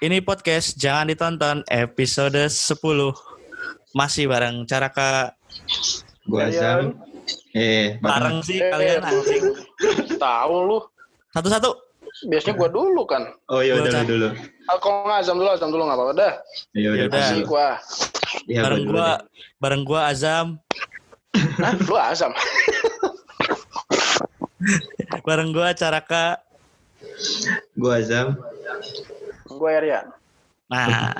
Ini podcast jangan ditonton episode 10. Masih bareng Caraka. Gua Azam. Eh, Bareng sih Eh, kalian anjing. Tahu lu. Satu-satu. Biasanya gua dulu kan. Oh iya udah dulu. Ah, Kalau nggak azam dulu, azam dulu nggak apa-apa dah. Iya udah. Gua. Iya bareng gua deh. bareng gua Azam, Hah, lu azam. bareng gua Caraka. Gua Azam. Gua Aryan. Nah,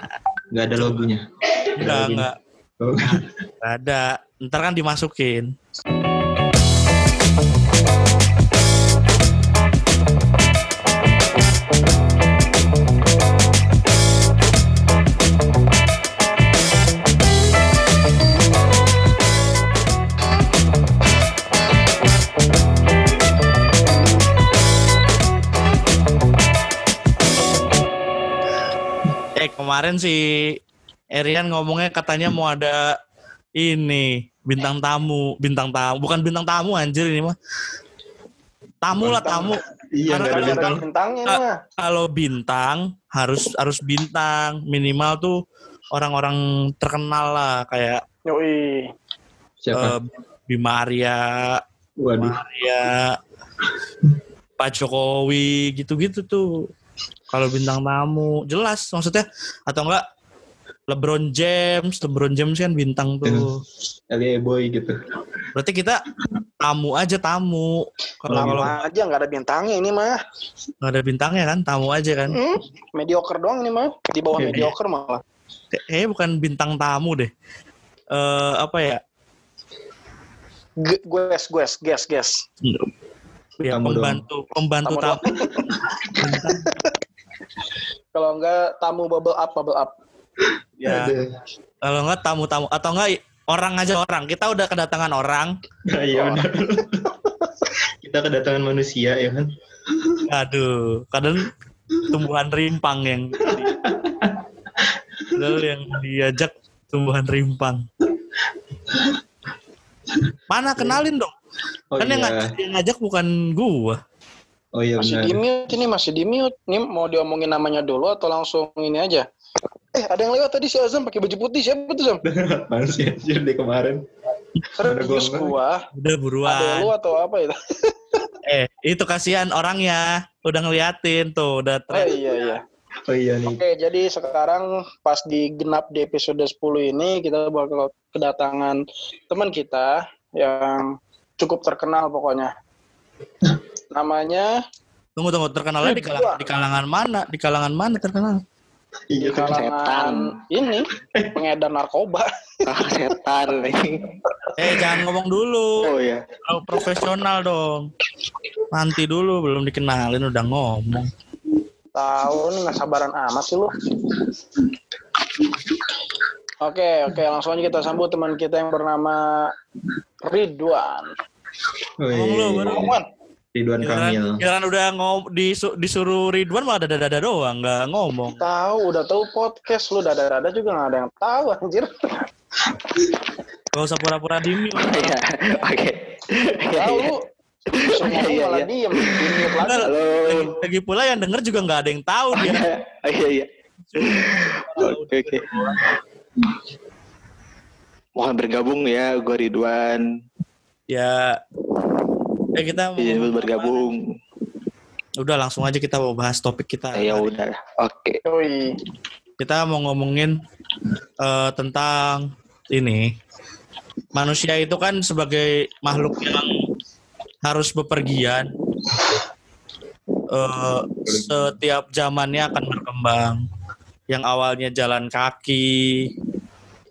Gak ada logonya. enggak enggak Oh. enggak ada. Ntar kan dimasukin. Kemarin si Erian ngomongnya katanya mau ada ini bintang tamu, bintang tamu, bukan bintang tamu anjir ini mah. Tamu lah tamu. Iya Karena ada ada bintang. bintangnya mah. Kalau bintang harus harus bintang minimal tuh orang-orang terkenal lah kayak Yoi. Siapa? eh, Bima Arya, Waduh. Arya, Pak Jokowi gitu-gitu tuh. Kalau bintang tamu jelas maksudnya atau enggak LeBron James, LeBron James kan bintang tuh. LA Boy gitu. Berarti kita tamu aja tamu. Kalau kalau aja nggak ada bintangnya ini mah. nggak ada bintangnya kan, tamu aja kan. Hmm? Mediocre doang ini mah. Di bawah Iya. mediocre malah. Kayaknya bukan bintang tamu deh. Eh apa ya? G- Gues, gues, gues, gues. Ya Tamu pembantu, pembantu Tamu tamu. Kalau enggak tamu bubble up, bubble up. Ya, kalau nggak tamu-tamu atau enggak orang aja orang. Kita udah kedatangan orang. Nah, iya benar. Kita kedatangan manusia ya kan. Aduh, kadang tumbuhan rimpang yang Padahal yang diajak tumbuhan rimpang. Mana kenalin dong? Oh kan yang, iya. ngajak, yang ngajak bukan gua. Oh iya Masih benar. di mute ini, masih di mute. Ini mau diomongin namanya dulu atau langsung ini aja? Eh, ada yang lewat tadi si Azam pakai baju putih. Siapa tuh, Zam? Apaan sih anjir dari kemarin? Serius Ada gua gua. Udah Ada buruan. lu atau apa itu? Eh, itu kasihan orangnya. Udah ngeliatin tuh, udah Oh trend. iya, iya. Oh iya nih. Oke, jadi sekarang pas di genap di episode 10 ini kita bakal kedatangan teman kita yang cukup terkenal pokoknya. Namanya Tunggu tunggu terkenalnya di kalangan, di kalangan mana? Di kalangan mana terkenal? di Iya kalangan ini pengedar narkoba. Ah, setan nih. Eh, jangan ngomong dulu. Oh iya. Kalau profesional dong. Nanti dulu belum dikenalin udah ngomong. Tahu nih nggak sabaran amat sih lu. Oke, oke, langsung aja kita sambut teman kita yang bernama Ridwan. Ngomong lu. Ridwan, Ridwan Kamil. Giliran, giliran udah ngom disu- disuruh Ridwan malah dada-dada doang, nggak ngomong. tahu udah tahu podcast lu dada-dada juga nggak ada yang tahu anjir. Gak usah pura-pura di mute. Iya. Oke. Iya, Tahu iya. lu semua Iya, malah iya. diem, diem lagi. Halo. Lagi, lagi pula yang denger juga nggak ada yang tahu dia. Oh, Iya, iya. Oke, oke. Mohon bergabung ya, gue Ridwan. Ya, eh kita mau Izin ngomong bergabung. Udah langsung aja kita mau bahas topik kita. Ya udah. Oke. Yoi. Kita mau ngomongin eh, tentang ini. Manusia itu kan sebagai makhluk yang harus bepergian. Eh, setiap zamannya akan berkembang. Yang awalnya jalan kaki,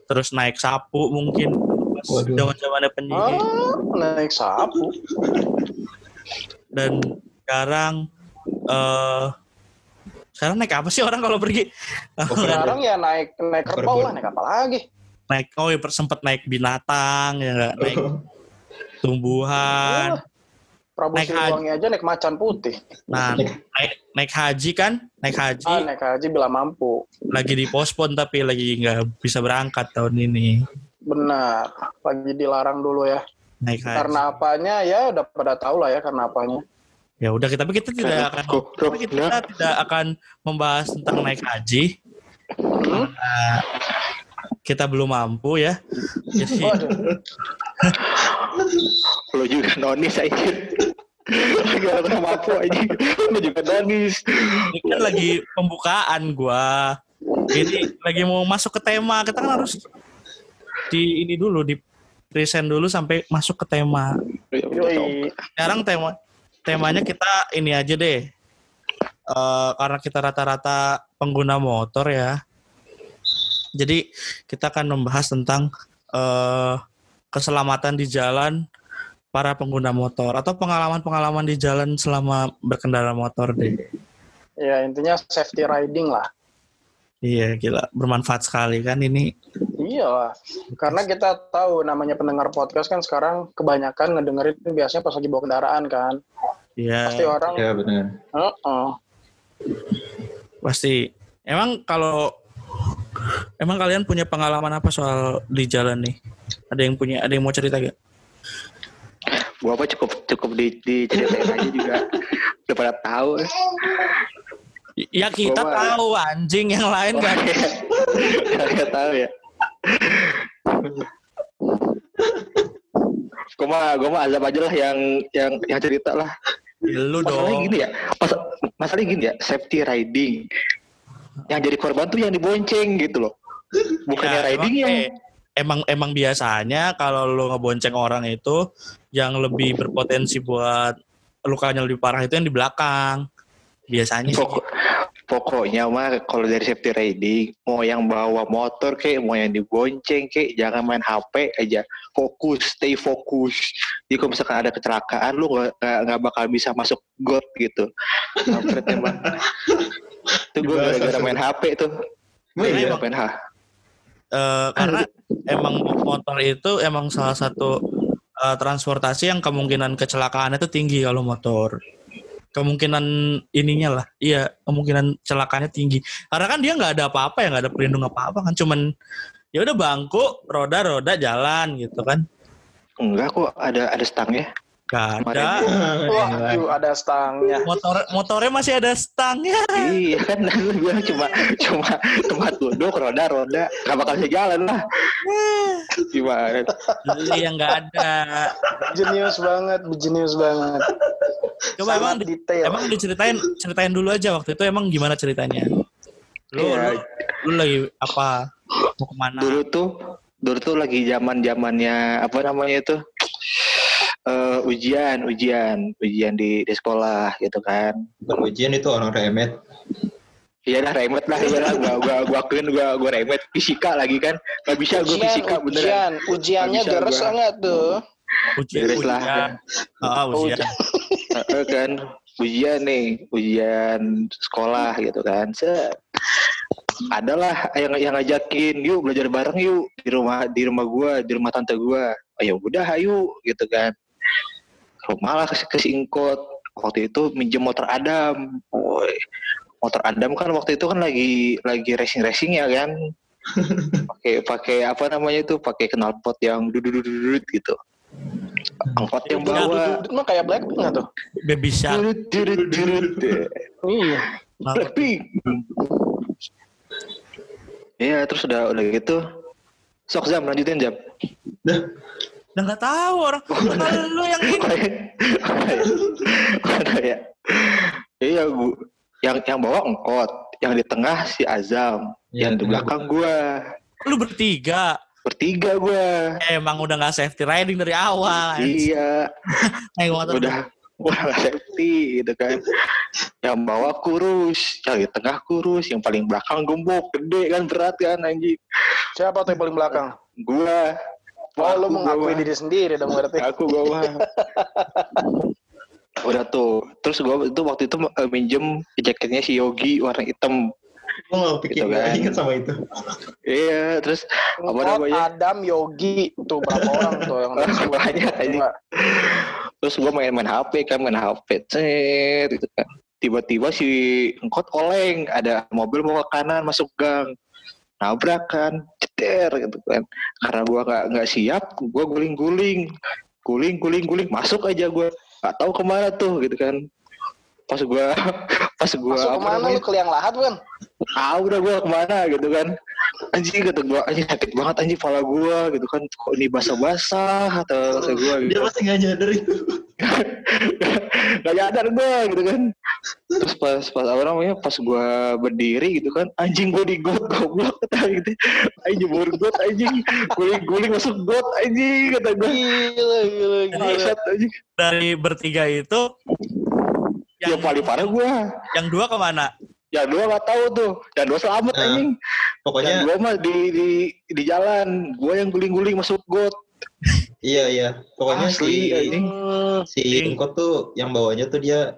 terus naik sapu mungkin. Waduh. Zaman-zamannya penyihir. Ah, naik sapu. dan sekarang eh sekarang naik apa sih orang kalau pergi Sekarang ya naik naik kerbau lah, naik apa lagi? naik oh ya sempat naik binatang ya nggak naik tumbuhan Wah, Prabu Naik Siliwangi aja naik macan putih. nah naik naik haji kan naik haji Ah, naik haji bila mampu. lagi di pospon tapi lagi nggak bisa berangkat tahun ini Benar. Lagi dilarang dulu ya. naik haji Karena apanya ya udah pada tahu lah ya karena apanya. Ya udah, tapi kita tidak akan tapi kita Nah, tidak akan membahas tentang naik haji. Hmm? Karena kita belum mampu ya. Jadi Waduh. Lo juga nonis aja. Lagi orang mampu aja. Lo juga nonis. ini kan lagi pembukaan gua. Ini lagi mau masuk ke tema. Kita kan harus di ini dulu di present dulu sampai masuk ke tema. Yoi. Sekarang tema temanya kita ini aja deh. Eh, karena kita rata-rata pengguna motor ya. Jadi kita akan membahas tentang eh, keselamatan di jalan para pengguna motor atau pengalaman-pengalaman di jalan selama berkendara motor deh. Ya intinya safety riding lah. Iya gila bermanfaat sekali kan ini. Iya lah. Karena kita tahu namanya pendengar podcast kan sekarang kebanyakan ngedengerin biasanya pas lagi bawa kendaraan kan. Pasti Iya orang, Ya benar. Heeh. pasti. Emang kalau emang kalian punya pengalaman apa soal di jalan nih? Ada yang punya? Ada yang mau cerita gak? Gua apa cukup cukup di, diceritain aja juga. Udah pada tahu. Ya kita Gua tahu anjing yang lain gak ada. Gak tahu ya. Gue mah, gue mah azab aja lah yang yang yang cerita lah. Lu Masalahnya dong. gini ya, mas, masalahnya gini ya, safety riding. Yang jadi korban tuh yang dibonceng gitu loh. Bukannya Ya, riding emang, yang eh, emang emang biasanya kalau lu ngebonceng orang itu yang lebih berpotensi buat lukanya lebih parah itu yang di belakang. Biasanya sih. Pokok, pokoknya mah kalau dari safety riding mau yang bawa motor kek mau yang dibonceng kek jangan main HP aja fokus stay fokus jadi kalau misalkan ada kecelakaan lu nggak nggak- bakal bisa masuk got gitu Kampret emang itu gue gara-gara main HP tuh iya. Gara-gara main HP Eh, karena emang motor itu emang salah satu eh, transportasi yang kemungkinan kecelakaannya itu tinggi kalau motor. Kemungkinan ininya lah, iya kemungkinan celakaannya tinggi. Karena kan dia nggak ada apa-apa ya, nggak ada pelindung apa-apa kan, cuman ya udah bangku, roda-roda jalan gitu kan. enggak kok ada ada stangnya Gak Kemarin ada. Wah, tuh ada stangnya. Motor motornya masih ada stangnya. iya kan bilang cuma cuma tempat duduk roda roda nggak bakal bisa jalan lah gimana Iya nggak ada. Jenius banget, jenius banget. Coba Sangat emang di- detail. Emang diceritain ceritain dulu aja waktu itu emang gimana ceritanya? Lu, Iya. lu, lu lagi apa? Mau ke mana? dulu tuh dulu tuh lagi zaman zamannya apa namanya itu Eh, ujian ujian ujian di di sekolah gitu kan Bukan ujian itu orang remet. iya lah remet lah iya lah gua gua gua akuin gua gua remet fisika lagi kan gak bisa gua Ujian, fisika beneran ujian, ujiannya garis enggak tuh? Ujian, Beres lah. ujian. Ah, ujian. Heeh kan ujian nih ujian sekolah gitu kan Set. adalah yang yang ngajakin yuk belajar bareng yuk di rumah di rumah gua di rumah tante gua oh, ya udah ayo gitu kan rumah lah ke, ke Singkot waktu itu minjem motor Adam Woi. motor Adam kan waktu itu kan lagi lagi racing racing ya kan pakai pakai apa namanya itu pakai knalpot yang dudut gitu angkot yang bawa Itu mah kayak Blackpink nggak tuh? Baby Shark. Iya. Blackpink. Iya, terus udah udah gitu. Sok jam lanjutin jam. Udah nggak tahu orang. Lu yang ini. Udah ya. Iya, gua yang yang bawa engkot, yang di tengah si Azam, Iya, yang di belakang gua. Lu bertiga. Bertiga gua. Emang udah nggak safety riding dari awal. Iya, Naik motor udah udah gak safety gitu kan. Yang bawa kurus, yang di tengah kurus, yang paling belakang gembok, gede kan berat kan anjing. Siapa tuh yang paling belakang? Gua Oh, lu Aku mengakui gua- diri sendiri dong berarti. aku gua mah udah tuh terus gua itu waktu itu eh, minjem jaketnya si Yogi warna hitam Gue gak pikir, Gitu gak kan. inget sama itu. iya terus apa namanya? Adam, Yogi, tuh berapa orang tuh yang banyak aja terus gua main-main HP kan main HP cet gitu kan. Tiba-tiba si engkot oleng ada mobil mau ke kanan masuk gang. Nabrak kan ceter gitu kan. Karena gua nggak nggak siap gua guling-guling. Guling guling guling masuk aja gua. Nggak tahu ke mana tuh gitu kan. Pas gua pas gua Masuk apa ke mana namanya, lu ke liang lahat kan? ah udah gua ke mana gitu kan. Anjing kata gua anjing sakit banget anjing kepala gua gitu kan. Kok ini basah-basah atau kata gua gitu. Dia pasti nggak nyadar itu. gak nyadar gua gitu kan. Terus pas pas apa namanya pas gua berdiri gitu kan anjing gua di got goblok kata gitu. Anjing jemur got anjing. Guling guling masuk got anjing kata gua. Gila, gila, gila. Bangsat anjing. Dari bertiga itu yang yang, paling parah gua yang dua ke mana? yang dua nggak tahu tuh yang dua selamat Nah, anjing Pokoknya yang dua mah di di di jalan gua yang guling guling masuk got iya iya. Pokoknya Asli, si anjing. Si Engkot tuh yang bawanya tuh dia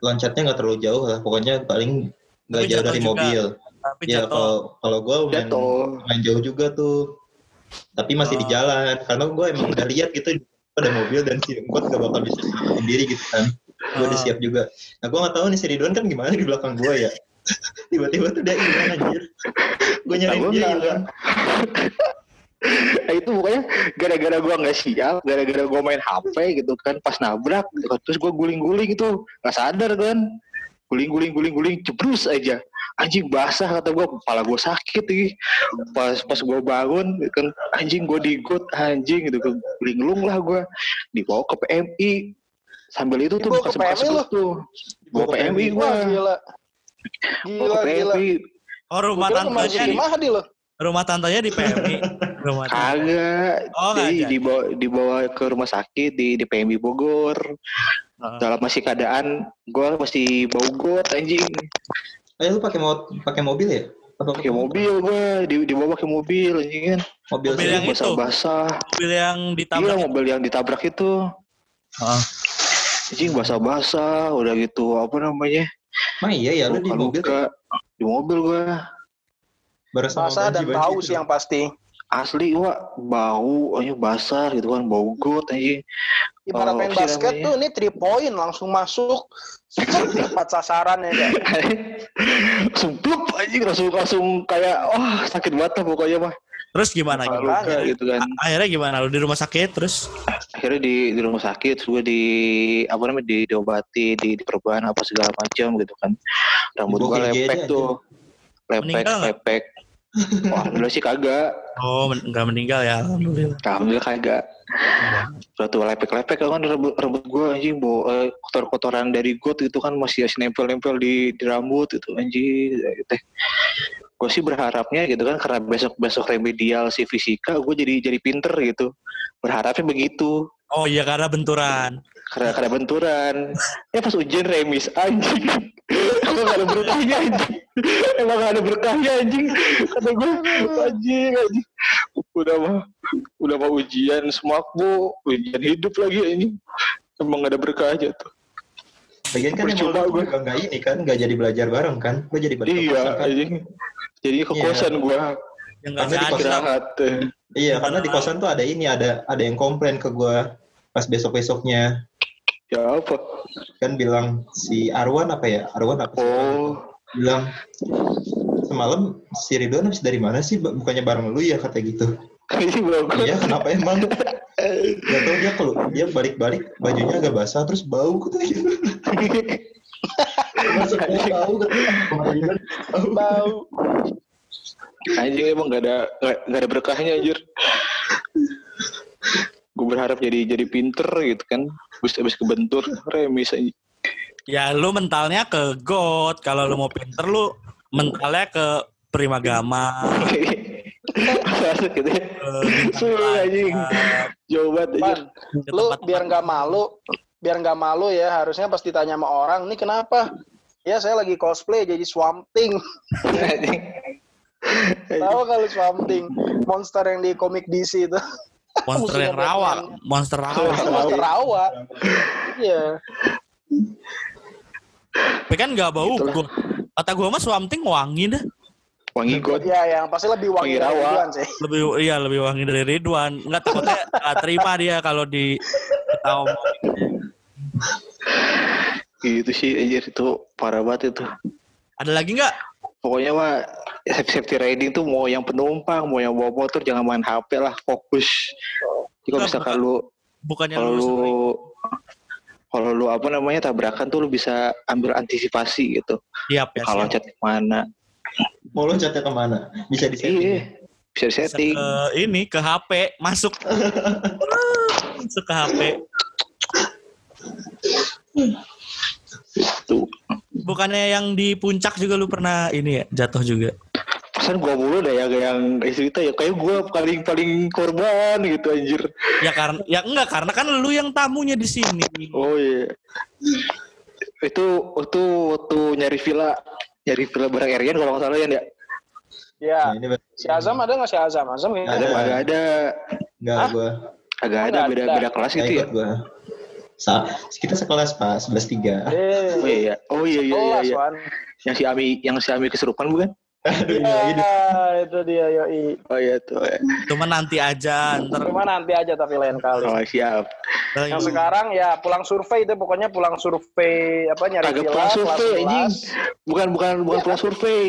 loncatnya nggak terlalu jauh lah. Pokoknya paling nggak jauh dari juga. mobil. Tapi Ya kalau kalau gue main, jatuh main jauh juga tuh. Tapi masih di Oh. jalan. Karena gue emang udah lihat gitu ada mobil dan si Engkot gak bakal bisa sendiri gitu kan. Gue udah Ah. siap juga. Nah gue nggak tahu nih si Ridwan kan gimana di belakang gue ya. Tiba-tiba tuh dia hilang anjir. Gue nyariin dia hilang. Nah, itu pokoknya gara-gara gua nggak siap, gara-gara gua main HP gitu kan, pas nabrak, gitu kan. terus gua guling-guling itu, nggak sadar kan, guling-guling guling-guling cebrus aja, anjing basah kata gua, kepala gua sakit nih, pas pas gua bangun kan, anjing gua digot, anjing gitu kan, linglung lah gua, dibawa ke PMI, sambil itu tuh sebut lu? tuh, ke PMI gua, Wah, gila. Gila, ke gila. PMI, Oh rumah tantenya di Mahdi loh. rumah tantenya di PMI. rumah kagak, Oh jadi dibawa dibawa ke rumah sakit di di PMI Bogor. Dalam masih keadaan gue masih bau got anjing Eh lu pakai mau pakai mobil ya? Apa pakai mobil gue di dibawa pakai mobil anjing kan Mobil, Mobil yang itu? basah basah Mobil yang iya ditabrak. mobil yang ditabrak itu Oh. Anjing basah udah gitu apa namanya Mah iya ya lu di mobil luka di mobil sama Basah dan bau sih yang pasti. asli wah bau anjing basah gitu kan bau got anjing Ibarat Oh, main basket namanya? tuh ini 3 point langsung masuk. Tepat sasaran ya kan. langsung plup anjing langsung langsung kayak wah sakit banget lah pokoknya mah Terus gimana? Luka gimana? luka gitu kan Akhirnya gimana? Lu di rumah sakit terus? akhirnya di di rumah sakit gue di apa namanya di diobati di diperban apa segala macam gitu kan rambut gue lepek aja. tuh lepek Meninggal lepek wah alhamdulillah sih kagak Oh men- nggak meninggal ya? Alhamdulillah. alhamdulillah kagak tuh lepek-lepek kan rambut rambut gue anjing bawa eh, kotor-kotoran dari got itu kan masih nempel-nempel di, di rambut itu anjing gitu. Gue sih berharapnya gitu kan karena besok besok remedial si fisika gue jadi jadi pinter gitu. Berharapnya begitu. Oh iya karena benturan. karena karena benturan. Ya pas ujian remis anjing. Emang gak ada berkahnya anjing. Emang gak ada berkahnya anjing. Kata gue anjing anjing. Udah mah udah mau ujian semakbu ujian hidup lagi anjing. Emang gak ada berkahnya tuh Lagian kan Percuma emang lu gue. nggak ini kan, nggak jadi belajar bareng kan? Gue jadi balik ke iya kosan kan? jadi ke Iya. kosan gue Yang Karena di kosan-. Iya, karena di kosan tuh ada ini, ada ada yang komplain ke gue pas besok besoknya ya apa kan bilang si Arwan apa ya? Arwan apa sih? oh Bilang semalam si Ridwan habis dari mana sih? Bukannya bareng lu ya kata gitu. ini bagus Iya, kenapa emang? Gak tau dia kalau dia balik-balik bajunya agak basah terus bau gitu. Masuknya bau kemarin. Bau. anjing emang gak ada gak, gak ada berkahnya anjir gue berharap jadi jadi pinter gitu kan habis habis kebentur remis aja Ya lu mentalnya ke God. Kalau lu mau pinter lu mentalnya ke Primagama. Masuk gitu ya. Bintang Suruh anjing. Jauh banget ke lu biar nggak malu, biar nggak malu ya harusnya pas ditanya sama orang, ini kenapa? Ya saya lagi cosplay jadi Swamp Thing. Tahu kalau Swamp Thing, monster yang di komik DC itu. monster yang rawa, monster rawa. monster rawa. Iya. Tapi kan nggak bau. Gua, kata gua mah Swamp Thing wangi dah. Wangi god. Ya yang pasti lebih wangi Wangi dari rawa. Ridwan sih. Lebih iya lebih wangi dari Ridwan. Enggak takutnya nggak terima dia kalau di omongin. Gitu sih anjir itu parah banget itu. Ada lagi nggak? Pokoknya mah safety, riding tuh mau yang penumpang, mau yang bawa motor jangan main HP lah, fokus. Jadi kalau Enggak, misalkan lu Bukannya kalau lu kalau lu apa namanya tabrakan tuh lu bisa ambil antisipasi gitu Siap ya. kalau loncat ke mana Mau loncatnya ke mana? Bisa di setting. iya bisa Bisa setting. ke ini ke HP masuk. Masuk ke HP tuh. Bukannya yang di puncak juga lu pernah ini ya jatuh juga? Pesan gua mulu deh yang yang cerita ya. Kayak gua paling paling korban gitu anjir. Ya karena ya enggak karena kan lu yang tamunya di sini. Oh iya. Itu itu waktu nyari villa nyari villa bareng Erian kalau nggak salah ya Ndak? Ya. Nah, Si Azam ada nggak si Azam? Azam kayaknya Ada. ada. ada Enggak gua. agak ada beda ada. beda kelas gitu ya gua. Sa kita sekelas Pak, 11 3. oh Eh, iya oh iya iya iya, iya. Yang si Ami yang si Ami kesurupan bukan Aduh, ini Ya, itu dia yoi. oh iya tuh ya. cuma nanti aja ntar Cuma nanti aja tapi lain kali. oh siap Yang sekarang ya pulang survei itu pokoknya pulang survei apa nyari agak villa pulang kelas survei 11. anjing bukan bukan bukan pulang survei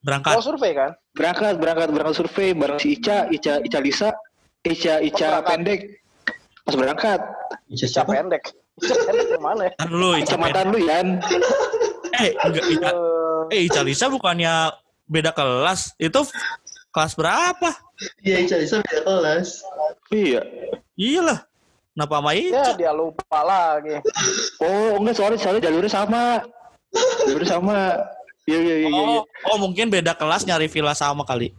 berangkat Pulang survei kan? berangkat berangkat berangkat survei bareng si Ica Ica Ica Lisa Ica Ica berangkat. pendek pas berangkat Ica Ica pendek. Ica pendek yang mana ya? Ntar dulu Ica Ica mantan lu Yan eh enggak Ica Eh, eh Ica Lisa bukannya beda kelas. Itu kelas berapa? Iya, Ica Ica beda kelas. iya. Iyalah. Kenapa sama ya Ica? dia lupa lagi. oh enggak soalnya soalnya jalurnya sama. Jalurnya sama. Iya iya iya iya. Oh, oh mungkin beda kelas nyari villa sama kali.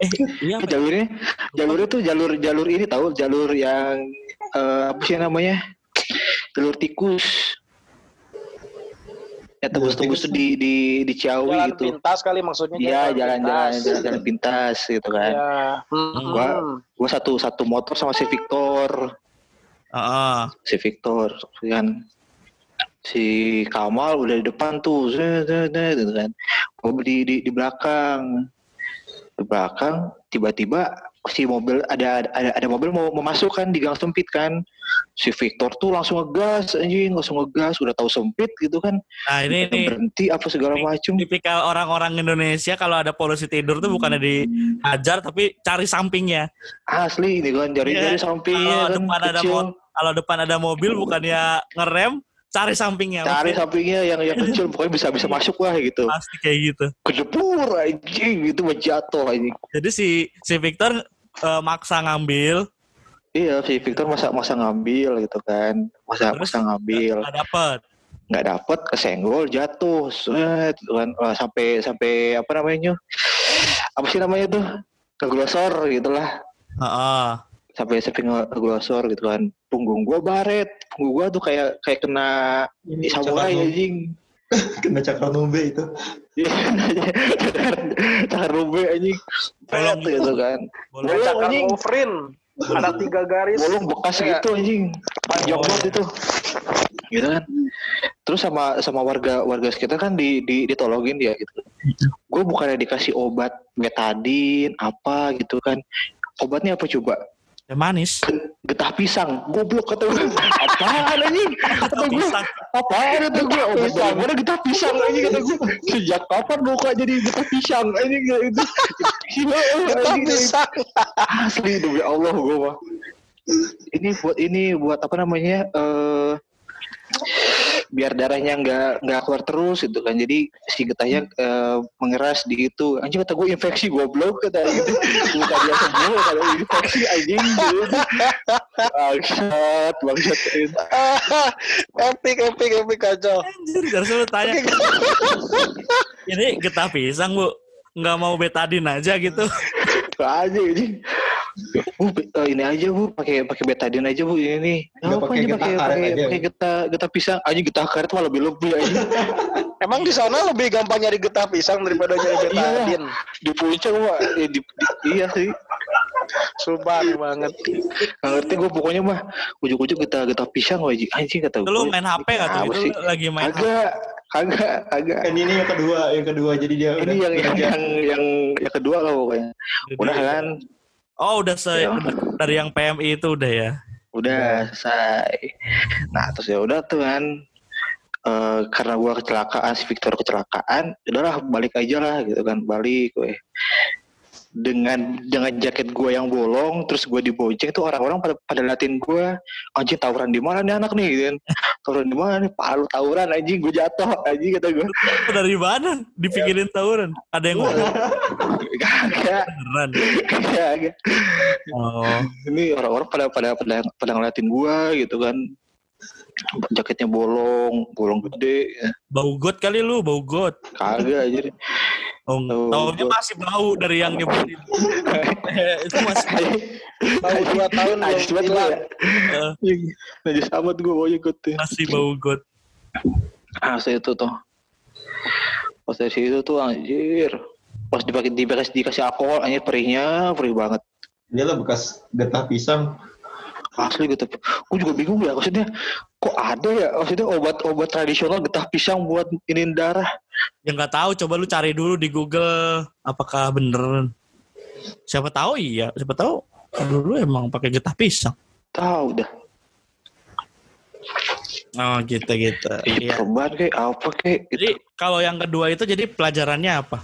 Eh iya ya? jalurnya? Jalurnya tuh jalur jalur ini tahu jalur yang eh, apa sih namanya? Jalur tikus ya tembus tembus di di di Ciawi Jalan gitu pintas kali maksudnya. iya jalan jalan pintas. jalan jalan pintas gitu kan Ya. Hmm. Gua- gue satu satu motor sama si Victor Heeh. si Victor kan si Kamal udah di depan tuh gitu kan gue di, di di belakang di belakang tiba-tiba si mobil ada ada ada mobil mau, mau masuk kan di gang sempit kan. Si Victor tuh langsung ngegas anjing langsung ngegas udah tahu sempit gitu kan. Nah ini nih. berhenti apa segala macem. tipikal orang-orang Indonesia kalau ada polusi tidur tuh bukannya dihajar tapi cari sampingnya. Asli ini kan dari Iya. dari sampingnya kalau kan depan ada kecil. mo- kalau depan ada mobil bukannya ngerem cari sampingnya cari Mesti sampingnya yang yang kecil pokoknya bisa bisa masuk lah gitu. Pasti kayak gitu. Kedepur anjing itu mah jatuh anjing. Jadi si si Victor eh, maksa ngambil. Iya si Victor masa masa ngambil gitu kan. Masa Terus? masa ngambil. nggak dapet. Nggak dapet kesenggol jatuh. Set gitu kan. Eh, sampai sampai apa namanya? Apa sih namanya tuh? Ngeglosor gitulah. Heeh. sampai sampai nge- ngeglosor gitu kan. Punggung gua baret. Punggung gua tuh kayak kayak kena Ini samurai anjing Kena cakar nombe itu. Iya, cakar anjing Bolong Pet gitu kan Bolong. Cakar. Wolverine. Ada tiga garis. bolong bekas Iya. gitu anjing panjang Oh. banget itu gitu kan terus sama sama warga warga sekitar kan di, di ditolongin dia gitu gue bukannya dikasih obat betadin apa gitu kan obatnya apa coba Ya manis. getah pisang goblok kata gue apaan anjing kata gue Pisang. apaan kata gue obat dari mana getah pisang anjing kata gue sejak kapan gue kok jadi getah pisang anjing itu gila Kita anjing. bisa. asli demi Allah gue mah ini buat ini buat apa namanya eh biar darahnya nggak nggak keluar terus gitu kan jadi si getahnya eh, mengeras di itu anjing kata gue infeksi goblok kata gitu bukan dia sembuh kalau infeksi anjing gitu bangsat bangsat epic, epic, epic kacau. Anjir, harusnya lu tanya. Ini getah pisang, Bu. Nggak mau betadin aja gitu. aja ini Bu, ini aja bu, pakai pakai betadin aja bu ini nih. Nggak Apa getah pakai karet pakai aja, pakai getah getah pisang aja getah karet malah lebih lebih aja. Emang di sana lebih gampang nyari getah pisang daripada nyari Iya. betadin. di puncak mah eh, di, di- iya sih Sumpah banget. nggak ngerti gue pokoknya mah ujuk-ujuk kita kita pisang wajib anjing kata Itu lu gue. main HP nggak tuh? Itu sih? lu lagi main agak agak agak Kan ini yang kedua, yang kedua. Jadi dia ini yang yang yang yang yang kedua lah pokoknya udah kan Oh, udah Ya. udah- dari yang PMI itu udah ya. udah selesai nah terus ya udah tuh kan eh, karena gua kecelakaan si Victor kecelakaan udahlah balik aja lah gitu kan balik gue dengan dengan jaket gue yang bolong terus gue dibonceng tuh orang-orang pada pada latin gue anjing tawuran di mana nih anak nih? Gitu kan. Tawuran di mana nih? Palu tawuran anjing gue jatuh anjing kata gue Dari mana? Dipikirin tawuran. Ada yang ngomong? Kagak. Kagak. Oh, ini orang-orang pada pada pada pada ngeliatin gue gitu kan. Jaketnya bolong bolong gede ya. bau got kali lu, bau got. kagak aja Oh, Bau got. masih bau dari yang nyebutin. Eh, itu masih Tahu dua tahun Najis banget ya. eh, Najis amat gue pokoknya gue tuh. masih bau got. Ah, saya itu tuh. Pas dari situ tuh anjir. Pas dipakai dikasih dikasih alkohol anjir perihnya, perih banget. Dia lah bekas getah pisang. Asli gitu. Gue juga bingung ya maksudnya kok ada ya maksudnya obat-obat tradisional getah pisang buat ini darah. Yang nggak tahu coba lu cari dulu di Google apakah bener. Siapa tahu iya, siapa tahu dulu emang pakai getah pisang. Tahu dah. Oh gitu gitu. Iya. Perban kayak apa kayak gitu. Jadi kalau yang kedua itu jadi pelajarannya apa?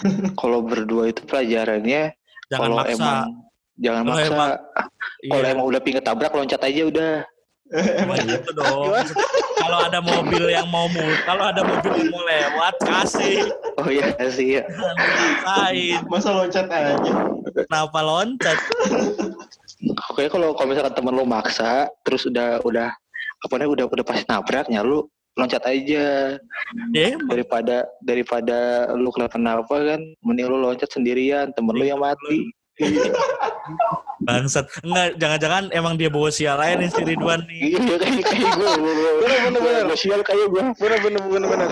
Kalau berdua itu pelajarannya Jangan kalau maksa. emang jangan Kalau maksa. emang- Kalau Iya. emang udah pingin tabrak loncat aja udah. Gitu dong. kalau ada mobil yang mau kalau ada mobil yang mau lewat kasih, Oh iya sih ya. dipaksain. Masa loncat aja. Kenapa loncat? Oke kalau kalau misalkan temen lu maksa terus udah udah apa namanya udah udah pasti nabraknya lu loncat aja Ya emang. daripada daripada lu kenapa-napa kan mending lu loncat sendirian temen lu yang mati bangsat. Enggak, jangan-jangan emang dia bawa sial aja nih si Ridwan nih. iya kayak kayak gue bener, bener. gue sial kayak gue Bener bener.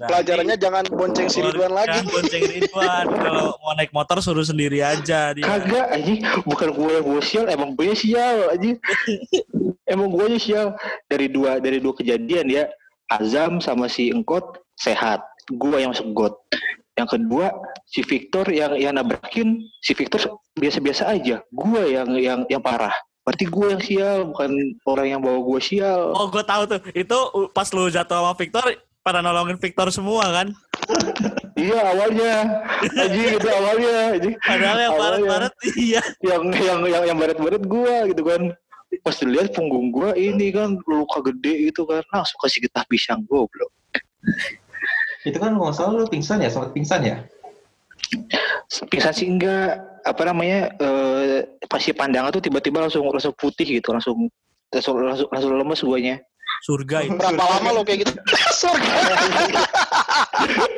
Nah, Pelajarannya jangan bonceng si Ridwan lagi. Jangan bonceng Ridwan. Kalau mau naik motor suruh sendiri aja dia. kagak anjing bukan gue yang gue sial emang gue sial anjing emang gue sial dari dua dari dua kejadian ya Azam sama si Engkot sehat gue yang masuk got yang kedua si Victor yang yang nabrakin si Victor biasa-biasa aja. Gue yang yang yang parah. Berarti gue yang sial bukan orang yang bawa gue sial. Oh, gue tahu tuh. Itu pas lu jatuh sama Victor, pada nolongin Victor semua kan? iya awalnya. Anjing itu awalnya. Anjing Padahal yang baret-baret iya. yang yang yang yang baret-baret gua gitu kan. Pas dilihat punggung gua ini kan luka gede gitu kan. Langsung kasih getah pisang goblok Itu kan kalau nggak salah lu pingsan ya, sempat pingsan ya? pingsan sih enggak apa namanya eh pasti pandangan tuh tiba-tiba langsung langsung putih gitu langsung langsung langsung, langsung lemes guanya Surga itu. Berapa lama lo kayak gitu? Surga.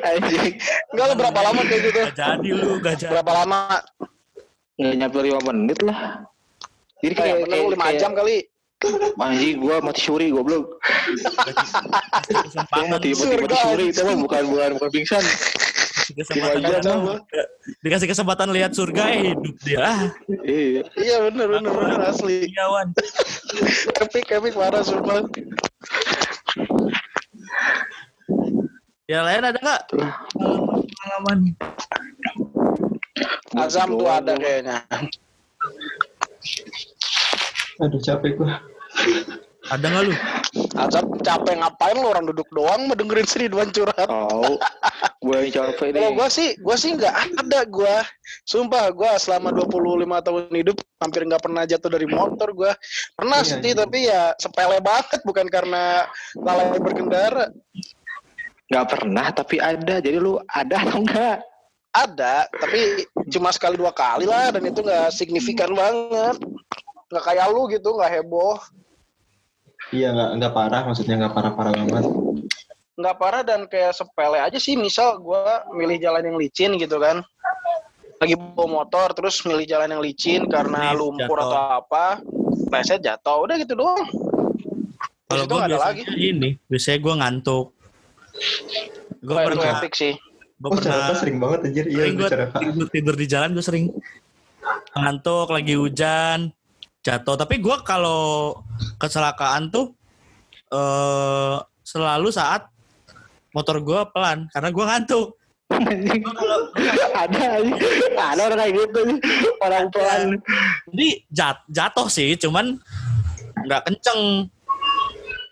anjing Enggak lo berapa lama kayak gitu? Gak jadi lu, gak jadi. Berapa lama? nggak nyampe lima menit lah jadi kayak Kayak kayak, lu lima kayak jam kali. Anjing gua mati suri goblok mati mati mati suri itu mah bukan bukan bukan pingsan Dikasih kesempatan, jam dikasih kesempatan lihat surga, eh hidup dia. Ah, iya Iya bener bener bener asli. iya, Wan. Epic epic parah sumpah. Ya lain ada nggak? Pengalaman. Azam tuh ada kayaknya. Aduh capek gua. Ada nggak lu? Azam capek ngapain lo orang duduk doang mau dengerin si Ridwan curhat. tahu gue yang capek nih Kalau gua sih, gua sih nggak ada gua. Sumpah gua selama 25 tahun hidup hampir nggak pernah jatuh dari motor gua. Pernah Iya, sih iya. tapi ya sepele banget bukan karena lalai berkendara. nggak pernah tapi ada jadi lu ada atau enggak Ada, tapi cuma sekali dua kali lah dan itu nggak signifikan banget. Nggak kayak lu gitu, nggak heboh. Iya nggak nggak parah, maksudnya nggak parah-parah banget. nggak parah dan kayak sepele aja sih misal gua milih jalan yang licin gitu kan lagi bawa motor terus milih jalan yang licin karena lumpur jatuh. atau apa pleset jatuh udah gitu doang Kalau gue nggak ada biasanya lagi ini, biasanya gue ngantuk. Gue pernah, epic sih gue Oh, pernah sering banget anjir. Iya, sering gue gue tidur, tidur di jalan gue sering ngantuk lagi hujan jatuh. Tapi gue kalau kecelakaan tuh eh selalu saat motor gue pelan karena gue ngantuk. Ada ada orang kayak gitu nih orang pelan. Jadi jat, jatuh sih cuman nggak kenceng.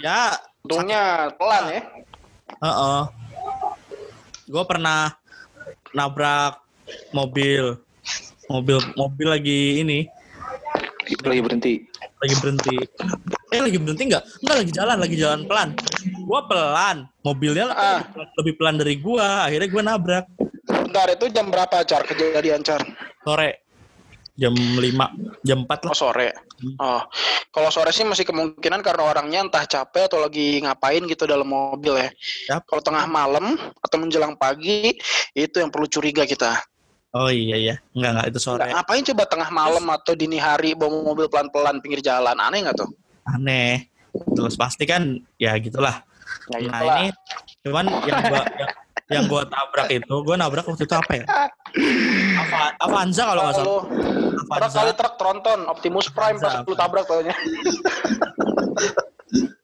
Ya untungnya pelan ya. Heeh. Gue pernah nabrak mobil. Mobil mobil lagi ini lagi berhenti lagi berhenti eh lagi berhenti nggak nggak lagi jalan lagi jalan pelan gua pelan mobilnya Ah. lebih pelan dari gua akhirnya gua nabrak Bentar, itu jam berapa, Car? Kejadian, Car? sore jam 5 jam 4 lah Oh, sore. Oh. Kalau sore sih masih kemungkinan karena orangnya entah capek atau lagi ngapain gitu dalam mobil ya. Yap. Kalau tengah malam atau menjelang pagi, itu yang perlu curiga kita. Oh iya iya nggak nggak itu sore Nggak, ngapain coba tengah malam atau dini hari bawa mobil pelan-pelan pinggir jalan? Aneh nggak tuh? aneh terus pasti kan ya gitulah Ya, nah itulah. ini cuman yang gua yang, yang gua tabrak itu gua nabrak waktu itu apa ya Ava, Avanza kalau nggak salah Lu truk Avanza kali truk tronton Optimus Prime pas Avanza. lu tabrak taunya.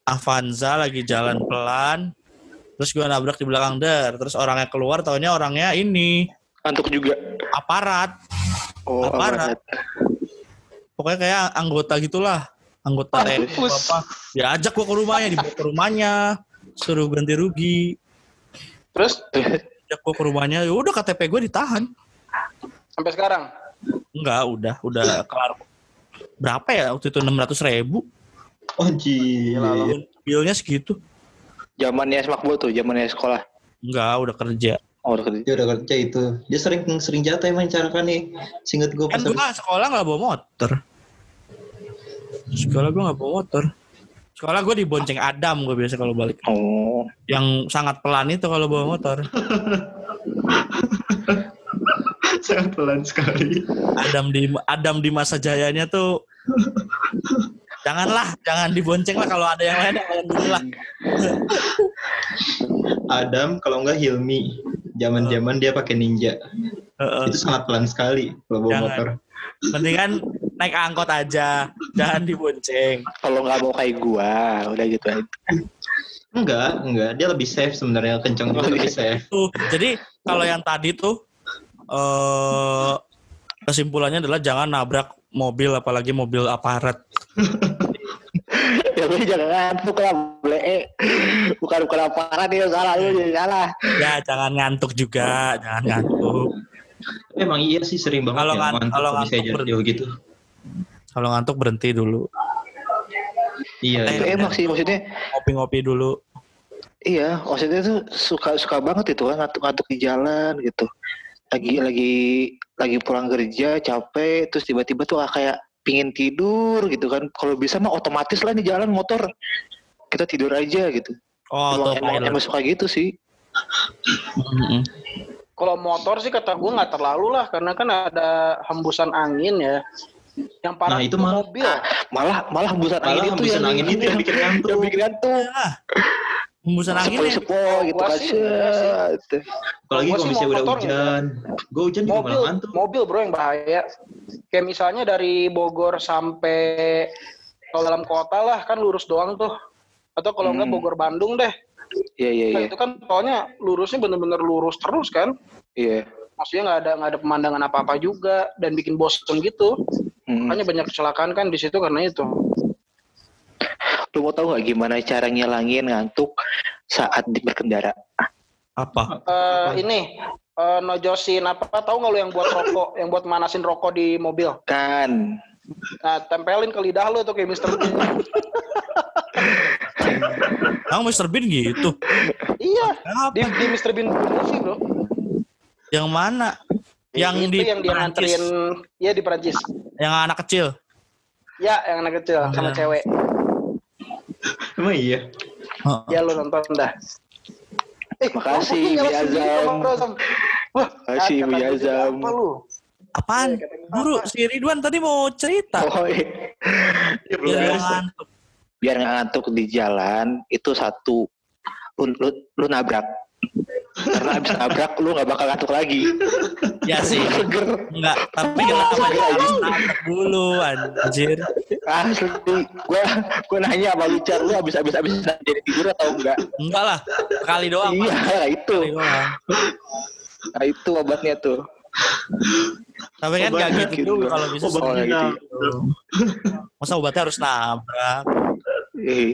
Avanza lagi jalan pelan terus gua nabrak di belakang der terus orangnya keluar taunya orangnya ini ngantuk juga. Aparat. Oh Aparat. aparat. pokoknya kayak anggota gitulah. Anggota Mampus. apa diajak gua ke rumahnya dibawa ke rumahnya. Suruh ganti rugi. Terus? Ajak gua ke rumahnya. Ya udah KTP gue ditahan. Sampai sekarang? Enggak udah udah kelar. Berapa ya? Waktu itu enam ratus ribu. Oh gila. bilnya segitu. Zamannya semakbo tuh zamannya sekolah. Enggak udah kerja oh udah kerja Dia udah kerja itu. Dia sering sering jatuh emang cara kan nih. Singet gue kan pas gua sekolah nggak bawa motor sekolah gua nggak bawa motor sekolah gue dibonceng Adam gue biasa kalau balik oh yang sangat pelan itu kalau bawa motor sangat pelan sekali. Adam di Adam di masa jayanya tuh janganlah jangan dibonceng lah kalau ada yang lain yang lain dulu lah Adam kalau enggak Hilmi. Zaman-zaman dia pakai ninja. Heeh. Itu sangat pelan sekali kalau bawa Jangan. motor. mendingan naik angkot aja jangan dibonceng kalau nggak mau kayak gua udah gitu aja Enggak, enggak. Dia lebih safe sebenarnya. Kencang juga lebih safe. tuh jadi kalau yang tadi tuh eh kesimpulannya adalah jangan nabrak mobil apalagi mobil aparat lu jangan ngantuk lah boleh eh, bukan bukan aparat ya salah lu jadi salah ya jangan ngantuk juga jangan ngantuk emang iya sih sering banget Kalau ngan- ngantuk kalau bisa ngantuk jadi berhenti. gitu. kalau ngantuk berhenti dulu Iya. Eh, iya. Emang sih maksudnya ngopi-ngopi dulu iya maksudnya tuh suka suka banget itu kan ngantuk ngantuk di jalan gitu lagi lagi lagi pulang kerja capek terus tiba-tiba tuh ah, kayak pingin tidur gitu kan kalau bisa mah otomatis lah di jalan motor kita tidur aja gitu oh emang, tuh emang, emang suka gitu sih Mm-mm. Kalau motor sih kata gue nggak terlalu lah karena kan ada hembusan angin ya. Yang parah Nah, itu malah- mobil. malah malah hembusan Malah angin itu hembusan yang angin itu yang bikin ngantuk. yang bikin ngantuk Ah, hembusan angin ya. sepoi-sepoi gitu Gua kan enggak. Apalagi kalau misalnya udah motor hujan. Gue hujan juga mobil malah ngantuk. mobil bro yang bahaya kayak misalnya dari Bogor sampai kalau dalam kota lah kan lurus doang tuh atau kalau enggak Hmm. Bogor Bandung deh iya iya nah, iya itu kan tolnya lurusnya bener-bener lurus terus kan iya maksudnya nggak ada nggak ada pemandangan apa apa juga dan bikin bosen gitu Hmm. makanya banyak kecelakaan kan di situ karena itu Lu mau tahu nggak gimana cara ngilangin ngantuk saat di berkendara? apa? Eh, ini eh, nojosin apa? Tahu nggak lu yang buat rokok yang buat manasin rokok di mobil? Kan, nah tempelin ke lidah lu tuh kayak Mister Bean. Emang Mr. Bean gitu? Iya. Apa? Di, di Mister Bean movie bro. Yang mana? Yang itu di yang dia Perancis. nganterin ya di Perancis. Yang anak kecil? Ya yang anak kecil sama Iya. cewek Emang iya. Ya lu nonton dah. Eh Makasih, Bu Azam. wah Makasih, Bu lu? Apaan? Gua guru si Ridwan tadi mau cerita. Oh, iya. Belum biar ngantuk. biar nggak ngantuk di jalan itu satu. Lu, lu, lu nabrak karena abis nabrak lu nggak bakal ngantuk lagi. Ya sih. Seger. Enggak tapi kenapa dia harus nabrak dulu anjir? Asli gua gua nanya sama lu Car, lu abis abis abis jadi tidur atau enggak? Enggak lah sekali doang iya nah itu. Doang. Nah itu obatnya tuh. Tapi kan nggak Obatnya gitu gitu. juga kalau bisa Obatnya Oh, gitu. gitu. masa obatnya harus nabrak? Eh,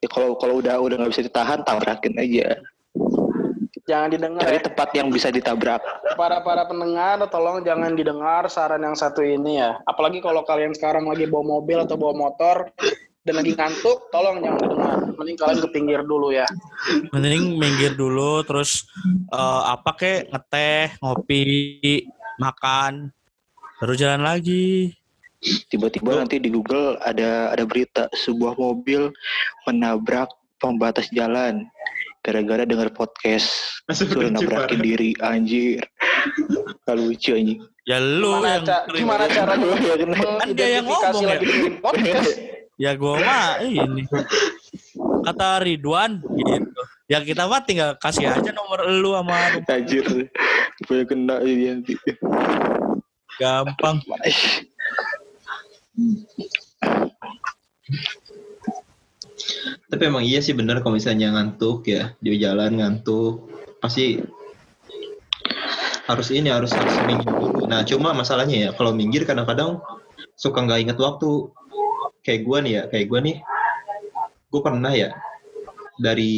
ya kalau kalau udah udah nggak bisa ditahan tabrakin aja jangan didengar Cari ya. tempat yang bisa ditabrak. Para para pendengar tolong jangan didengar saran yang satu ini ya. Apalagi kalau kalian sekarang lagi bawa mobil atau bawa motor dan lagi ngantuk, tolong jangan didengar. Mending kalian ke pinggir dulu ya. Mending minggir dulu terus eh, apa kek ngeteh, ngopi, makan, baru jalan lagi. Tiba-tiba nanti di Google ada ada berita sebuah mobil menabrak pembatas jalan gara-gara denger podcast suruh nabrakin diri anjir. Gak lucu anjing. Ya lu Gimana, yang Ca- gimana caranya Ya, kena. Kan dia yang ngomong ya. lagi bikin podcast? Ya gua mah ini. Kata Ridwan gitu. Ya kita mah tinggal kasih aja nomor lu sama Anjir. Gue kena ini nanti. gampang. Tapi emang iya sih bener kalau misalnya ngantuk ya di jalan ngantuk pasti harus ini harus harus minggir dulu. Nah cuma masalahnya ya kalau minggir kadang-kadang suka nggak inget waktu. Kayak gua nih ya, kayak gua nih, gue pernah ya dari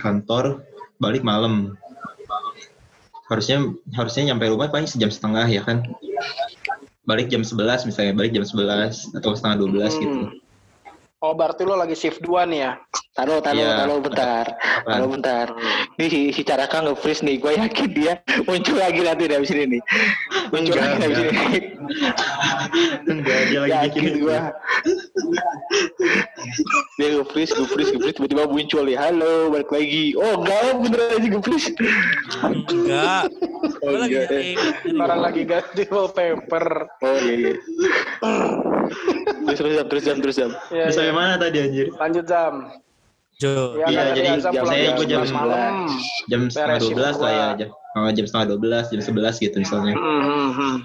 kantor balik malam. Harusnya harusnya nyampe rumah paling sejam setengah ya kan. Balik jam 11 misalnya, balik jam 11 atau setengah 12 gitu. Oh berarti lo lagi shift 2 nih ya? Taruh, taruh, Iya. taruh bentar. Taruh bentar. Ini si, si Caraka nge-freeze nih. Gue yakin dia muncul lagi nanti dari sini nih. Muncul Enggak, lagi dari enggak. sini. Enggak, dia lagi bikin Yakin gue. dia nge-freeze, nge-freeze, nge-freeze. Tiba-tiba muncul nih. Halo, balik lagi. Oh, enggak. Beneran aja nge-freeze. Enggak. Oh, lagi enggak. Orang lagi ganti wallpaper. Oh, iya, iya. Terus, terus, jam, terus, jam, terus, jam. Ya, Bisa ya. mana tadi anjir? Lanjut jam. Jo. Ya, Iya, kan jadi jam saya jam gua jam 11 malam. Jam setengah Beres 12 lah ya. Jam, oh, jam setengah 12, jam 11 gitu misalnya. Hmm, hmm, hmm.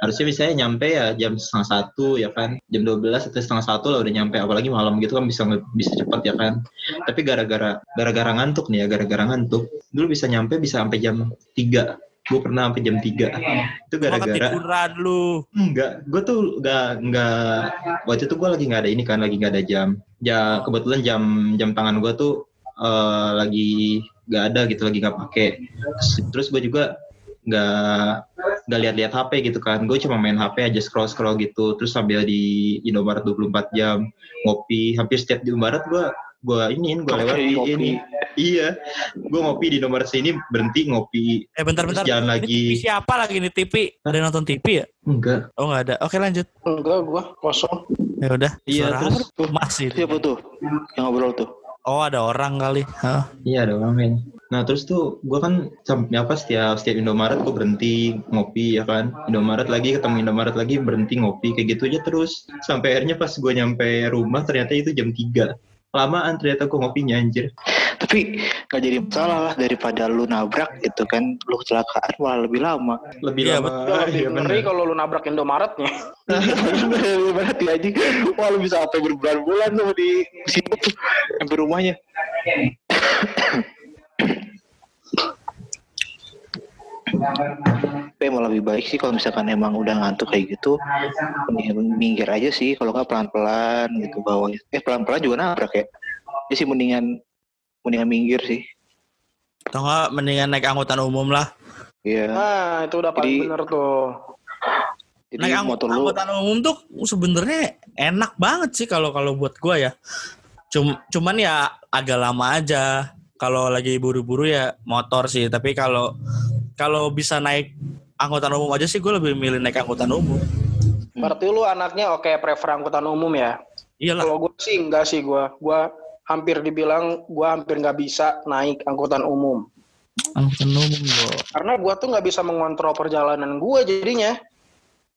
Harusnya misalnya nyampe ya jam setengah satu ya kan. Jam 12 atau setengah satu lah udah nyampe. Apalagi malam gitu kan bisa bisa cepat ya kan. Tapi gara-gara gara-gara ngantuk nih ya, gara-gara ngantuk. Dulu bisa nyampe bisa sampai jam 3. Gue pernah sampai jam 3. Itu Gua gara-gara ketiduran lu. Enggak, gue tuh enggak enggak waktu itu gue lagi nggak ada ini kan, lagi nggak ada jam. Ya kebetulan jam jam tangan gue tuh eh, lagi nggak ada gitu, lagi nggak pakai. Terus gue juga nggak nggak lihat-lihat HP gitu kan. Gue cuma main HP aja scroll scroll gitu. Terus sambil di Indomaret 24 jam ngopi. Hampir setiap di Indomaret gue gue ini gue lewat di Ngopi. ini. Iya, gue ngopi di Indomaret sini berhenti ngopi. Eh bentar-bentar. Terus jalan Ini lagi. TV siapa lagi nih TV? Ada yang nonton TV ya? Enggak. Oh nggak ada. Oke lanjut. Enggak, gua kosong. Ya udah. Iya, terus tuh? masih. Siapa tuh? Yang ngobrol tuh? Oh ada orang kali. Hah. Iya ada orang kayaknya. Nah terus tuh gue kan sampai apa setiap setiap Indomaret gue berhenti ngopi ya kan. Indomaret lagi ketemu Indomaret lagi berhenti ngopi kayak gitu aja terus. Sampai akhirnya pas gue nyampe rumah ternyata itu jam 3 Lamaan ternyata gue ngopinya anjir. Tapi gak jadi masalah lah daripada lu nabrak gitu kan. Lu kecelakaan malah lebih lama. Lebih Iya, lama. Ya, lebih iya, ngeri kalau lu nabrak Indomaretnya. Berarti aja. Wah lu bisa sampai berbulan-bulan tuh di situ. Sampai rumahnya. Tapi emang lebih baik sih kalau misalkan emang udah ngantuk kayak gitu mendingan minggir aja sih kalau nggak pelan-pelan gitu bawahnya eh pelan-pelan juga nabrak ya jadi sih mendingan mendingan minggir sih Atau nggak mendingan naik angkutan umum lah. iya Nah, itu udah paling Jadi- bener tuh. jadi naik motor lu angkutan umum tuh sebenarnya enak banget sih kalau kalau buat gua ya. Cum, cuman ya agak lama aja. Kalau lagi buru-buru ya motor sih. Tapi kalau kalau bisa naik angkutan umum aja sih gue lebih milih naik angkutan umum. Berarti lu anaknya oke prefer angkutan umum ya? Iyalah. Kalau gue sih enggak sih gue. Gue hampir dibilang gue hampir nggak bisa naik angkutan umum. Angkutan umum bro. Karena gue tuh nggak bisa mengontrol perjalanan gue jadinya.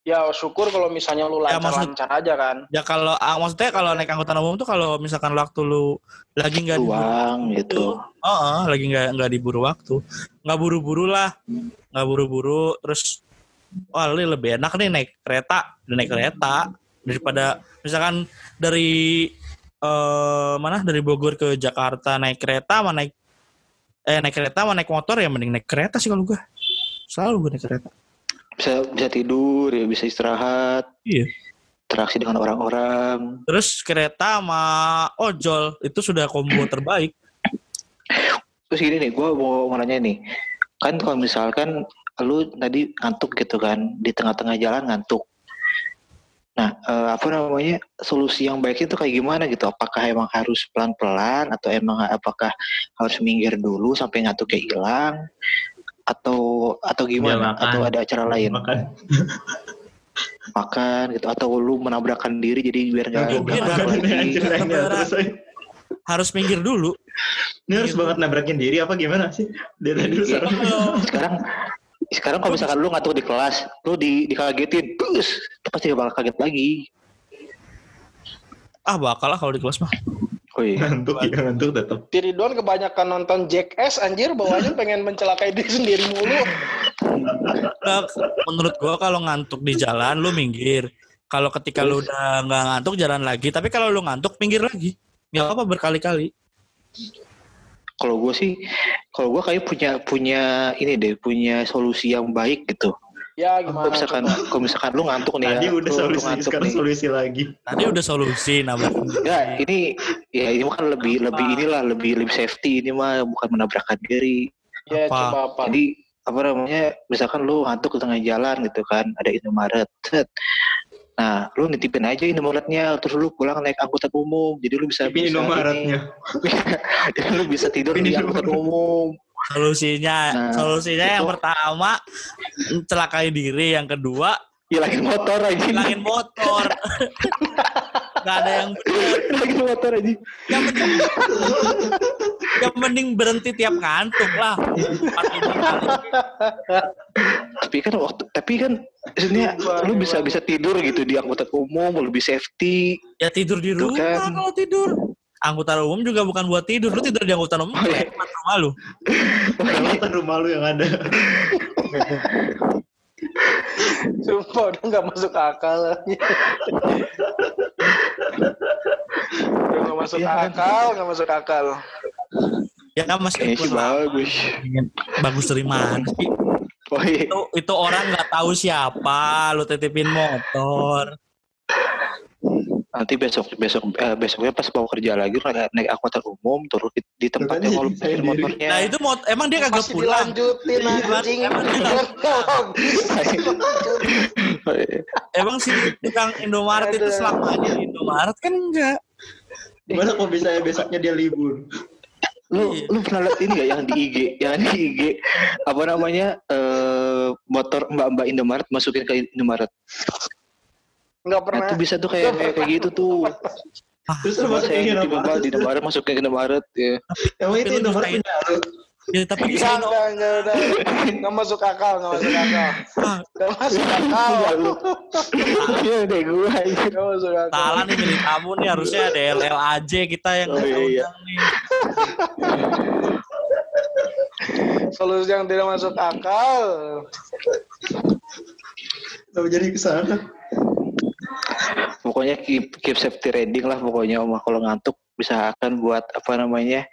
Ya syukur kalau misalnya lu Ya, maksud- lancar-lancar aja kan. Ya kalau ah, maksudnya kalau naik angkutan umum tuh kalau misalkan waktu lu lagi nggak diburu luang gitu Oh, oh, lagi nggak nggak diburu waktu, nggak buru-buru lah, nggak buru-buru. Terus, wah ini lebih enak nih naik kereta, naik kereta daripada misalkan dari eh mana dari Bogor ke Jakarta naik kereta, mana naik eh naik kereta, mana naik motor ya mending naik kereta sih kalau gue. Selalu gue naik kereta. Bisa bisa tidur ya bisa istirahat. Iya. interaksi dengan orang-orang. Terus kereta sama ojol itu sudah combo terbaik. terus gini nih gue mau, mau nanya nih. Kan kalau misalkan lu tadi ngantuk gitu kan di tengah-tengah jalan ngantuk. Nah eh, apa namanya solusi yang baik itu kayak gimana gitu? Apakah emang harus pelan-pelan atau emang apakah harus minggir dulu sampai ngantuknya hilang atau atau gimana Ya, makan. atau ada cara lain Makan. makan gitu atau lu menabrakkan diri jadi biar nggak. Harus minggir dulu. Ini harus banget nabrakin diri apa gimana sih? Dia tadi lu Iya. sekarang sekarang kalau misalkan lu ngantuk di kelas lu di dikagetin terus pasti bakal kaget lagi Ah bakal lah kalau di kelas mah. Oh iya Ngantuk ya ngantuk tetap. Si Ridwan kebanyakan nonton Jackass anjir bawahnya pengen mencelakai diri sendiri mulu. Menurut gua kalau ngantuk di jalan lu minggir. Kalau ketika lu udah nggak ngantuk jalan lagi. Tapi kalau lu ngantuk minggir lagi. Nggak apa berkali-kali. kalau gue sih kalau gue kayak punya punya ini deh punya solusi yang baik gitu Ya kalau gimana? misalkan coba? kalau misalkan lu ngantuk nih Tadi ya udah lu- lu solusi, ngantuk sekarang nih. solusi lagi. Tadi udah solusi nabrak. ya ini ya ini kan lebih lebih inilah lebih lebih safety ini mah bukan menabrakkan diri Ya Apa? coba apa? jadi apa namanya misalkan lu ngantuk di tengah jalan gitu kan ada Indomaret set nah lu nitipin aja Indomaretnya terus lu pulang naik angkutan umum jadi lu bisa bisa Indomaretnya. ini. jadi lu bisa tidur di Ini angkutan umum Solusinya, Nah, solusinya yang pertama celakai diri, yang kedua hilangin motor aja hilangin motor. Gak ada yang hilangin motor aja Yang mending, yang mending berhenti tiap ngantuk lah. Tapi kan waktu tapi kan maksudnya lu bisa bisa tidur gitu di angkutan umum lebih safety Ya tidur di Tuh rumah kan. kalau tidur. Angkutan umum juga bukan buat tidur. Lu tidur di angkutan umum, Oh, iya. hemat rumah lu. Perawatan rumah lu yang ada. Sumpah udah nggak masuk akal. udah nggak masuk Iya, kan? akal, nggak masuk akal. Ya kan mas kayaknya sih bagus bagus dari mana sih? oh iya Itu, itu orang nggak tahu siapa, lu titipin motor. Nanti besok besok eh, besoknya pas mau kerja lagi naik, naik angkutan umum turun di, di tempat yang mau parkir diri. motornya Nah itu mot emang dia kagak Masih pulang. dilanjutin anjing. Emang dia Oh, iya. Emang si tukang Indomaret itu selamanya di Indomaret kan enggak. Gimana kalau bisa besoknya dia libur? lu Iya. lu pernah lihat ini gak yang di IG yang di IG apa namanya eh motor mbak-mbak Indomaret masukin ke Indomaret Nggak nah, pernah. itu bisa tuh kayak kayak, kayak gitu tuh Terus lu saya ke Indomaret. di Indomaret masukin ke Indomaret ya Emang itu Tapi Indomaret nyusahin. punya lu. Ya, tapi di Enggak, enggak, enggak, udah. Nggak masuk akal, nggak masuk akal. ah, Nggak masuk akal. Iya deh gue aja. Nggak masuk akal. salah nih milih tamu nih harusnya ada LL aja kita yang Oh, iya, iya. nih. Solusi yang tidak masuk akal. Kenapa jadi ke sana? Pokoknya keep, keep safety riding lah pokoknya Om. Kalau ngantuk bisa akan buat apa namanya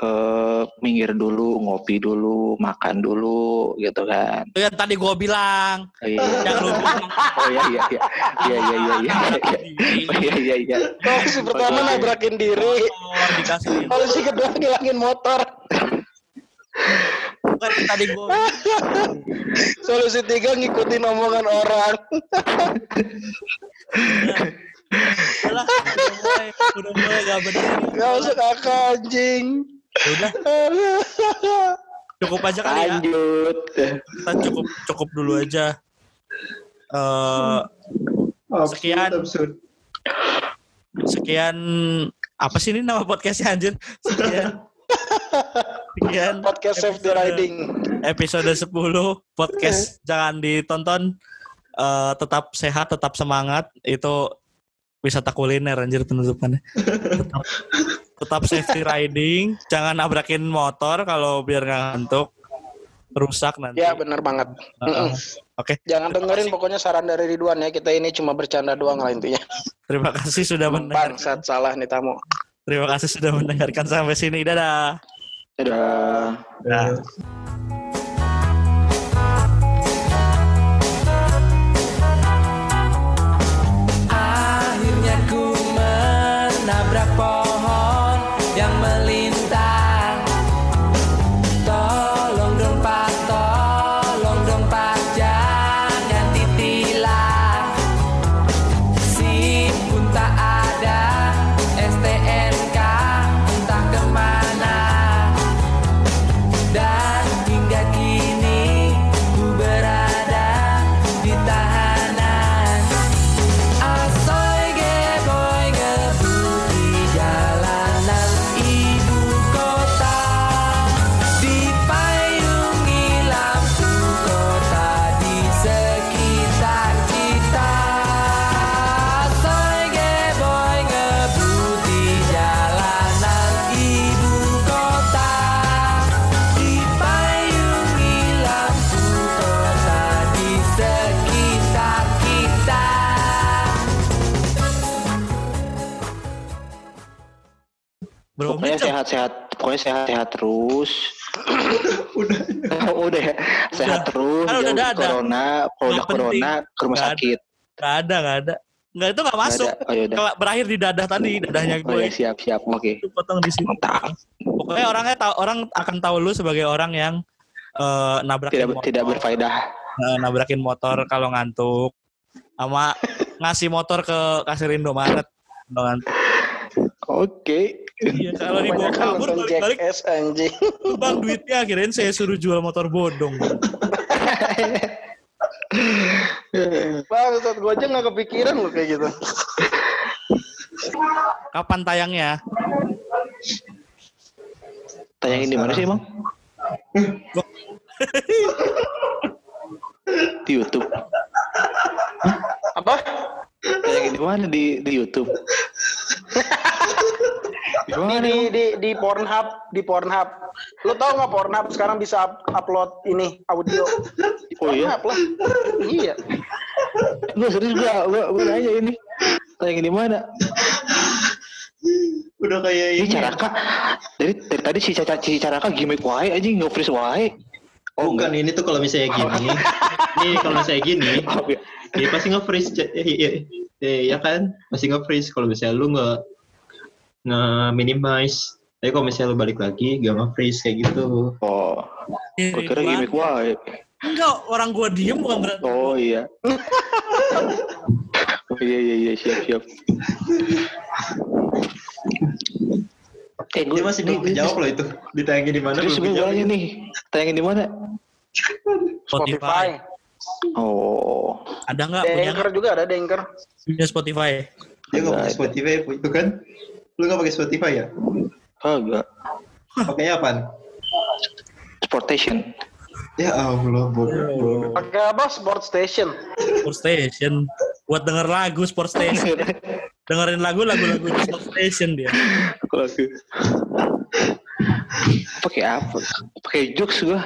eh minggir dulu, ngopi dulu, makan dulu gitu kan. Itu yang tadi gua bilang. Oh iya. Yang lu bilang. Oh iya iya iya. Iya iya iya iya. Oh iya iya iya. Solusi pertama nabrakin diri. Dikasih. Solusi kedua ngilangin motor. Bukan yang tadi bilang. Solusi tiga ngikutin omongan orang. Udah, udah mulai, udah mulai gak bener. Gak masuk akal anjing. Udah, cukup aja kali ya. Lanjut. Kita cukup cukup dulu aja. Eh Absurd, Sekian. absurd. sekian apa sih ini nama podcastnya anjir? Sekian. Sekian Podcast safety riding. Episode 10 podcast jangan ditonton. Eh, tetap sehat, tetap semangat. Itu wisata kuliner anjir penutupannya. tetap, tetap safety riding, jangan nabrakin motor kalau biar nggak ngantuk. Rusak nanti. Ya benar banget. Mm-mm. Oke, Jangan dengerin pokoknya saran dari Ridwan ya. Kita ini cuma bercanda doang lah intinya. terima kasih sudah mendengar. Bangsat salah nih tamu. Terima kasih sudah mendengarkan sampai sini. Dadah. Dadah. Dadah. Akhirnya ku menabrak pohon yang melintang pokoknya sehat-sehat pokoknya sehat-sehat terus Udah. udah ya sehat terus Kan udah ada. corona kalau udah Nggak penting. corona ke rumah Nggak ada. sakit Gak ada, gak ada. Nggak itu gak Nggak masuk. ada. oh yaudah Kalau berakhir di dadah tadi, dadahnya oh gue ya siap siap oke itu potong di sini. mantap Pokoknya orangnya tahu orang akan tahu lu sebagai orang yang eh, nabrakin tidak motor, tidak berfaedah eh, nabrakin motor kalau ngantuk, sama ngasih motor ke kasir Indomaret. Kalau ngantuk. Oke Iya, kalau dibawa kabur balik-balik, anjing. tuh bang duitnya akhirnya saya suruh jual motor bodong. Bang, saat gue aja gak kepikiran lo kayak gitu. Kapan tayangnya? tayangin di mana sih emang di YouTube Apa? Tayangin di mana di di YouTube di Di, mana di, di, di Pornhub, di Pornhub. Lo tau gak Pornhub sekarang bisa up- upload ini audio? Di Oh iya? Lah. Iya. Gue serius gue gue gue nanya ini tayangin di mana Udah kayak ini ini. Caraka dari dari tadi si Caca si Caraka gimmick wae aja nggak freeze wae Oh, bukan ini tuh kalau misalnya gini. Nih kalau misalnya gini, Oh, iya. dia pasti nge-freeze. Eh, iya, eh, ya kan? Pasti nge-freeze kalau misalnya lu nge nge-minimize. Tapi kalau misalnya lu balik lagi, gak nge-freeze kayak gitu. oh gue kira gimmick wae Enggak, orang gua diem bukan berarti. oh iya oh iya iya iya siap siap Eh, Dia masih belum kejawab loh itu. Ditayangin di mana Terus belum gue nih, tayangin di mana? Spotify. Oh, Ada nggak punya Anchor juga ada Anchor. punya Spotify? Dia nggak pakai. Spotify itu kan? Lu nggak pakai Spotify ya? kagak. Pakainya apaan? Sportation. Ya Allah, bodoh. bodoh. Pakai apa? Sport Station. Sport Station. Buat denger lagu Sport Station. Dengerin lagu lagu-lagu di Sport Station dia. Lagu. Pakai apa? Pakai jokes gua.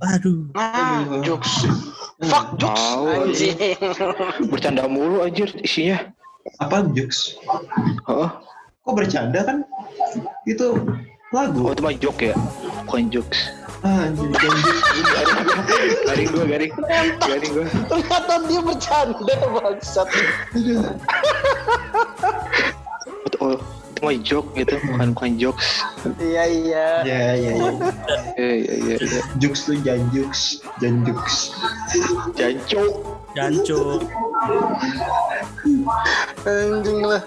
Aduh. Ah, jokes. Fuck jokes. Tahu, Anjing. Bercanda mulu anjir isinya. Apa jokes? Oh, Kok bercanda kan? Itu lagu. oh itu mah joke ya. Bukan jokes. Ah, anjir, janji. Garing gua, garing. Garing gua. Ternyata dia bercanda bangsat. Oh, itu mah joke gitu, bukan bukan jokes. Iya iya. Ya, ya, ya. Iya, iya, iya, iya. Jokes tuh janjuks, janjuks. Jancu. Jancu. Anjing lah.